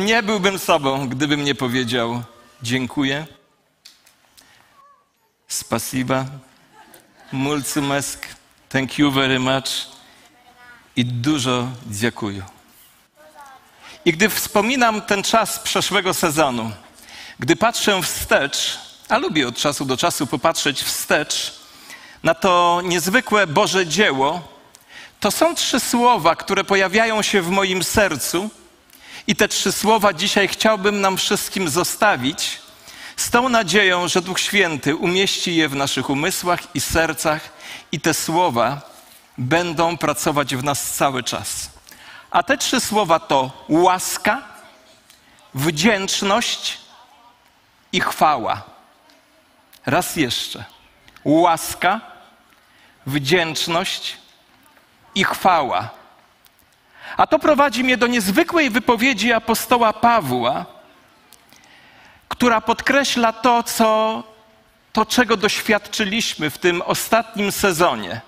Nie byłbym sobą, gdybym nie powiedział dziękuję. Spasiba. Mulțumesc. Thank you very much. I dużo dziękuję. I gdy wspominam ten czas przeszłego sezonu, gdy patrzę wstecz, a lubię od czasu do czasu popatrzeć wstecz na to niezwykłe Boże dzieło, to są trzy słowa, które pojawiają się w moim sercu. I te trzy słowa dzisiaj chciałbym nam wszystkim zostawić z tą nadzieją, że Duch Święty umieści je w naszych umysłach i sercach, i te słowa będą pracować w nas cały czas. A te trzy słowa to łaska, wdzięczność i chwała. Raz jeszcze. Łaska, wdzięczność i chwała. A to prowadzi mnie do niezwykłej wypowiedzi apostoła Pawła, która podkreśla to, co, to, czego doświadczyliśmy w tym ostatnim sezonie.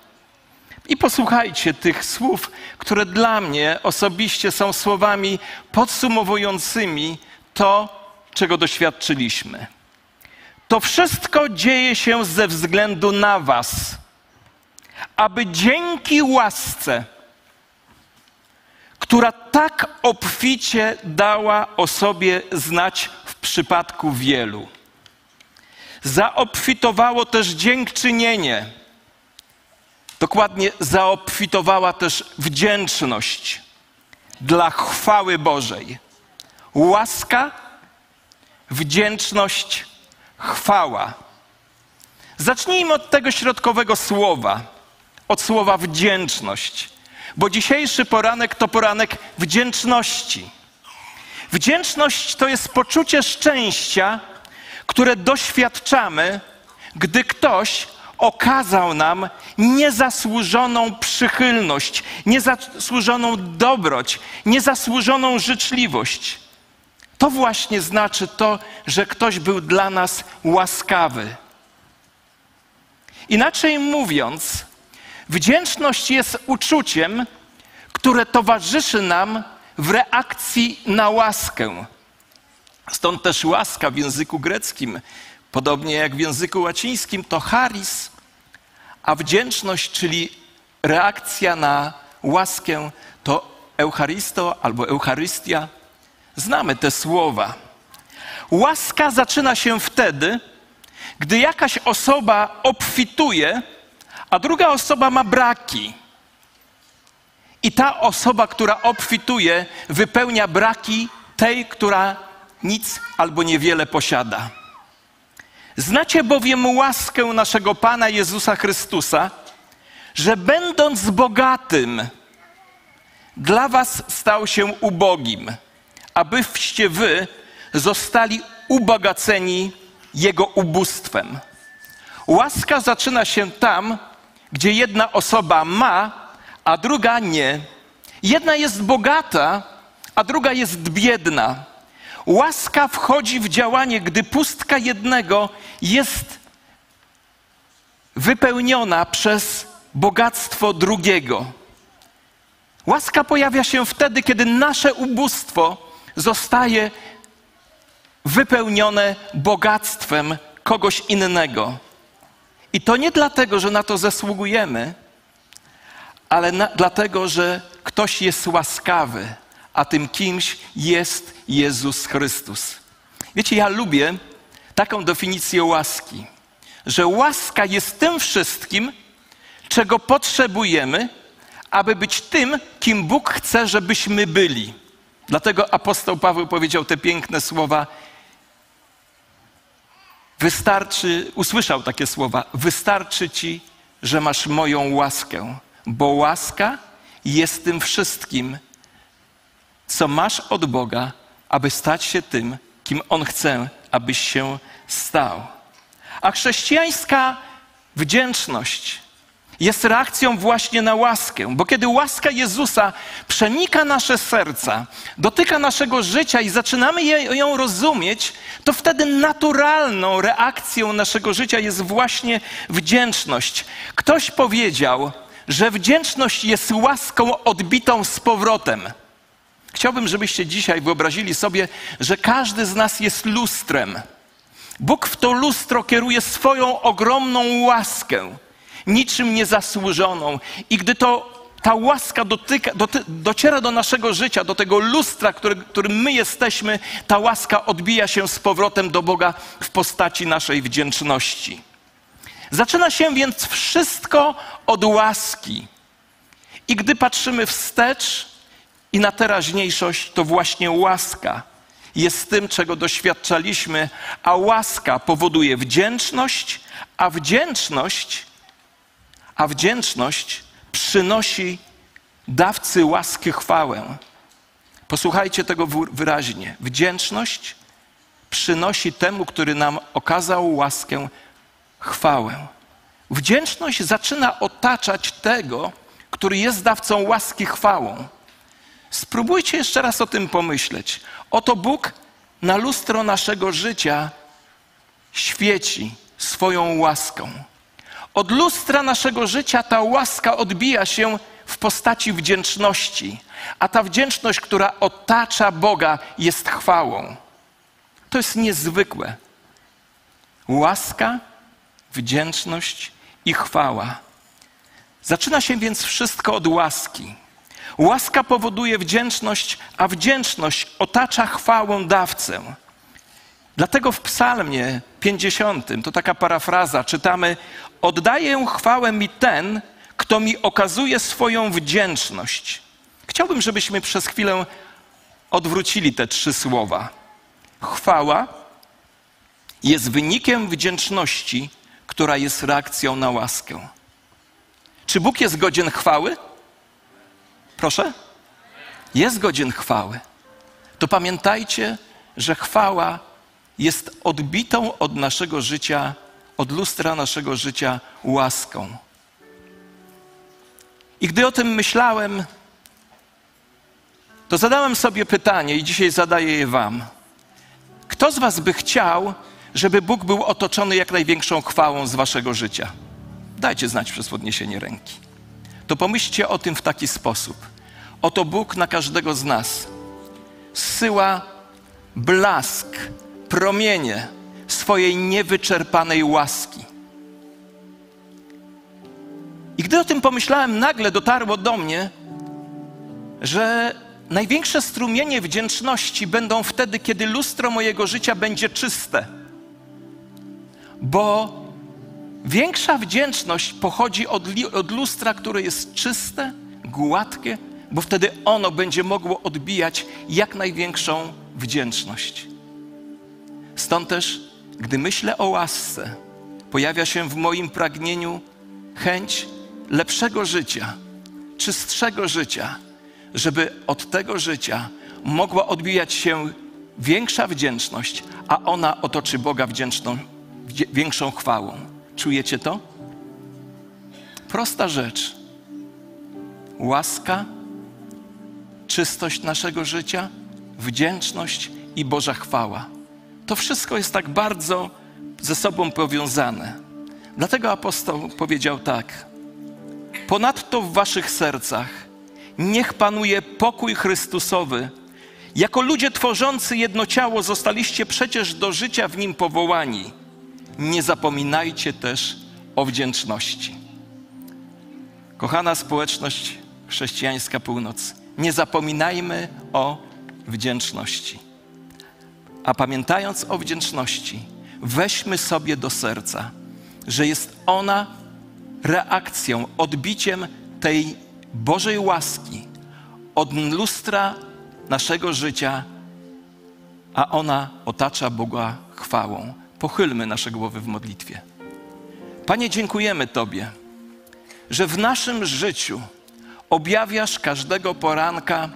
I posłuchajcie tych słów, które dla mnie osobiście są słowami podsumowującymi to, czego doświadczyliśmy. To wszystko dzieje się ze względu na Was, aby dzięki łasce, która tak obficie dała o sobie znać w przypadku wielu, zaobfitowało też dziękczynienie Dokładnie zaobfitowała też wdzięczność dla chwały Bożej. Łaska, wdzięczność, chwała. Zacznijmy od tego środkowego słowa, od słowa wdzięczność, bo dzisiejszy poranek to poranek wdzięczności. Wdzięczność to jest poczucie szczęścia, które doświadczamy, gdy ktoś okazał nam niezasłużoną przychylność, niezasłużoną dobroć, niezasłużoną życzliwość. To właśnie znaczy to, że ktoś był dla nas łaskawy. Inaczej mówiąc, wdzięczność jest uczuciem, które towarzyszy nam w reakcji na łaskę. Stąd też łaska w języku greckim Podobnie jak w języku łacińskim to charis, a wdzięczność, czyli reakcja na łaskę, to Eucharisto albo Eucharystia. Znamy te słowa. Łaska zaczyna się wtedy, gdy jakaś osoba obfituje, a druga osoba ma braki. I ta osoba, która obfituje, wypełnia braki tej, która nic albo niewiele posiada. Znacie bowiem łaskę naszego Pana Jezusa Chrystusa, że będąc bogatym, dla was stał się ubogim, abyście wy zostali ubogaceni Jego ubóstwem. Łaska zaczyna się tam, gdzie jedna osoba ma, a druga nie. Jedna jest bogata, a druga jest biedna. Łaska wchodzi w działanie, gdy pustka jednego jest wypełniona przez bogactwo drugiego. Łaska pojawia się wtedy, kiedy nasze ubóstwo zostaje wypełnione bogactwem kogoś innego. I to nie dlatego, że na to zasługujemy, ale na, dlatego, że ktoś jest łaskawy, a tym kimś jest Jezus Chrystus. Wiecie, ja lubię taką definicję łaski, że łaska jest tym wszystkim, czego potrzebujemy, aby być tym, kim Bóg chce, żebyśmy byli. Dlatego apostoł Paweł powiedział te piękne słowa. Wystarczy, usłyszał takie słowa: Wystarczy ci, że masz moją łaskę, bo łaska jest tym wszystkim, co masz od Boga, aby stać się tym, kim On chce, abyś się stał. A chrześcijańska wdzięczność jest reakcją właśnie na łaskę, bo kiedy łaska Jezusa przenika nasze serca, dotyka naszego życia i zaczynamy ją rozumieć, to wtedy naturalną reakcją naszego życia jest właśnie wdzięczność. Ktoś powiedział, że wdzięczność jest łaską odbitą z powrotem. Chciałbym, żebyście dzisiaj wyobrazili sobie, że każdy z nas jest lustrem. Bóg w to lustro kieruje swoją ogromną łaskę, niczym niezasłużoną. I gdy to ta łaska dotyka, doty, dociera do naszego życia, do tego lustra, który, którym my jesteśmy, ta łaska odbija się z powrotem do Boga w postaci naszej wdzięczności. Zaczyna się więc wszystko od łaski. I gdy patrzymy wstecz i na teraźniejszość, to właśnie łaska jest tym, czego doświadczaliśmy, a łaska powoduje wdzięczność, a wdzięczność, a wdzięczność przynosi dawcy łaski chwałę. Posłuchajcie tego wyraźnie. Wdzięczność przynosi temu, który nam okazał łaskę, chwałę. Wdzięczność zaczyna otaczać tego, który jest dawcą łaski chwałą. Spróbujcie jeszcze raz o tym pomyśleć. Oto Bóg na lustro naszego życia świeci swoją łaską. Od lustra naszego życia ta łaska odbija się w postaci wdzięczności, a ta wdzięczność, która otacza Boga, jest chwałą. To jest niezwykłe. Łaska, wdzięczność i chwała. Zaczyna się więc wszystko od łaski. Łaska powoduje wdzięczność, a wdzięczność otacza chwałę dawcę. Dlatego w Psalmie 50, to taka parafraza, czytamy: Oddaję chwałę mi ten, kto mi okazuje swoją wdzięczność. Chciałbym, żebyśmy przez chwilę odwrócili te trzy słowa. Chwała jest wynikiem wdzięczności, która jest reakcją na łaskę. Czy Bóg jest godzien chwały? Proszę? Jest godzien chwały. To pamiętajcie, że chwała jest odbitą od naszego życia, od lustra naszego życia łaską. I gdy o tym myślałem, to zadałem sobie pytanie i dzisiaj zadaję je Wam. Kto z Was by chciał, żeby Bóg był otoczony jak największą chwałą z Waszego życia? Dajcie znać przez podniesienie ręki. To pomyślcie o tym w taki sposób. Oto Bóg na każdego z nas zsyła blask, promienie swojej niewyczerpanej łaski. I gdy o tym pomyślałem, nagle dotarło do mnie, że największe strumienie wdzięczności będą wtedy, kiedy lustro mojego życia będzie czyste. Bo większa wdzięczność pochodzi od, od lustra, które jest czyste, gładkie, bo wtedy ono będzie mogło odbijać jak największą wdzięczność. Stąd też, gdy myślę o łasce, pojawia się w moim pragnieniu chęć lepszego życia, czystszego życia, żeby od tego życia mogła odbijać się większa wdzięczność, a ona otoczy Boga wdzięczną, większą chwałą. Czujecie to? Prosta rzecz. Łaska, czystość naszego życia, wdzięczność i Boża chwała. To wszystko jest tak bardzo ze sobą powiązane. Dlatego apostoł powiedział tak: Ponadto w waszych sercach niech panuje pokój Chrystusowy. Jako ludzie tworzący jedno ciało zostaliście przecież do życia w nim powołani. Nie zapominajcie też o wdzięczności. Kochana społeczność chrześcijańska północ, nie zapominajmy o wdzięczności. A pamiętając o wdzięczności, weźmy sobie do serca, że jest ona reakcją, odbiciem tej Bożej łaski od lustra naszego życia, a ona otacza Boga chwałą. Pochylmy nasze głowy w modlitwie. Panie, dziękujemy Tobie, że w naszym życiu objawiasz każdego poranka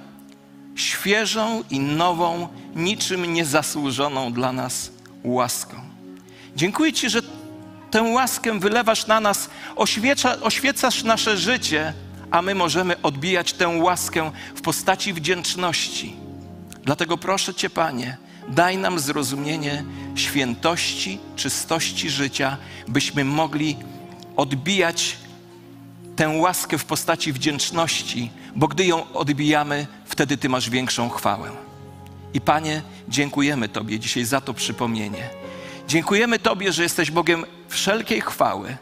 świeżą i nową, niczym niezasłużoną dla nas łaską. Dziękuję Ci, że tę łaskę wylewasz na nas, oświeca, oświecasz nasze życie, a my możemy odbijać tę łaskę w postaci wdzięczności. Dlatego proszę Cię, Panie, daj nam zrozumienie świętości, czystości życia, byśmy mogli odbijać tę łaskę w postaci wdzięczności, bo gdy ją odbijamy, wtedy Ty masz większą chwałę. I Panie, dziękujemy Tobie dzisiaj za to przypomnienie. Dziękujemy Tobie, że jesteś Bogiem wszelkiej chwały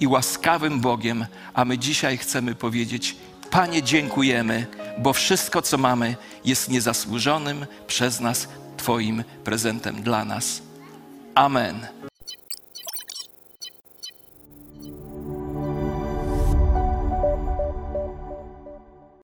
i łaskawym Bogiem, a my dzisiaj chcemy powiedzieć: Panie, dziękujemy, bo wszystko, co mamy, jest niezasłużonym przez nas Twoim prezentem dla nas. Amen.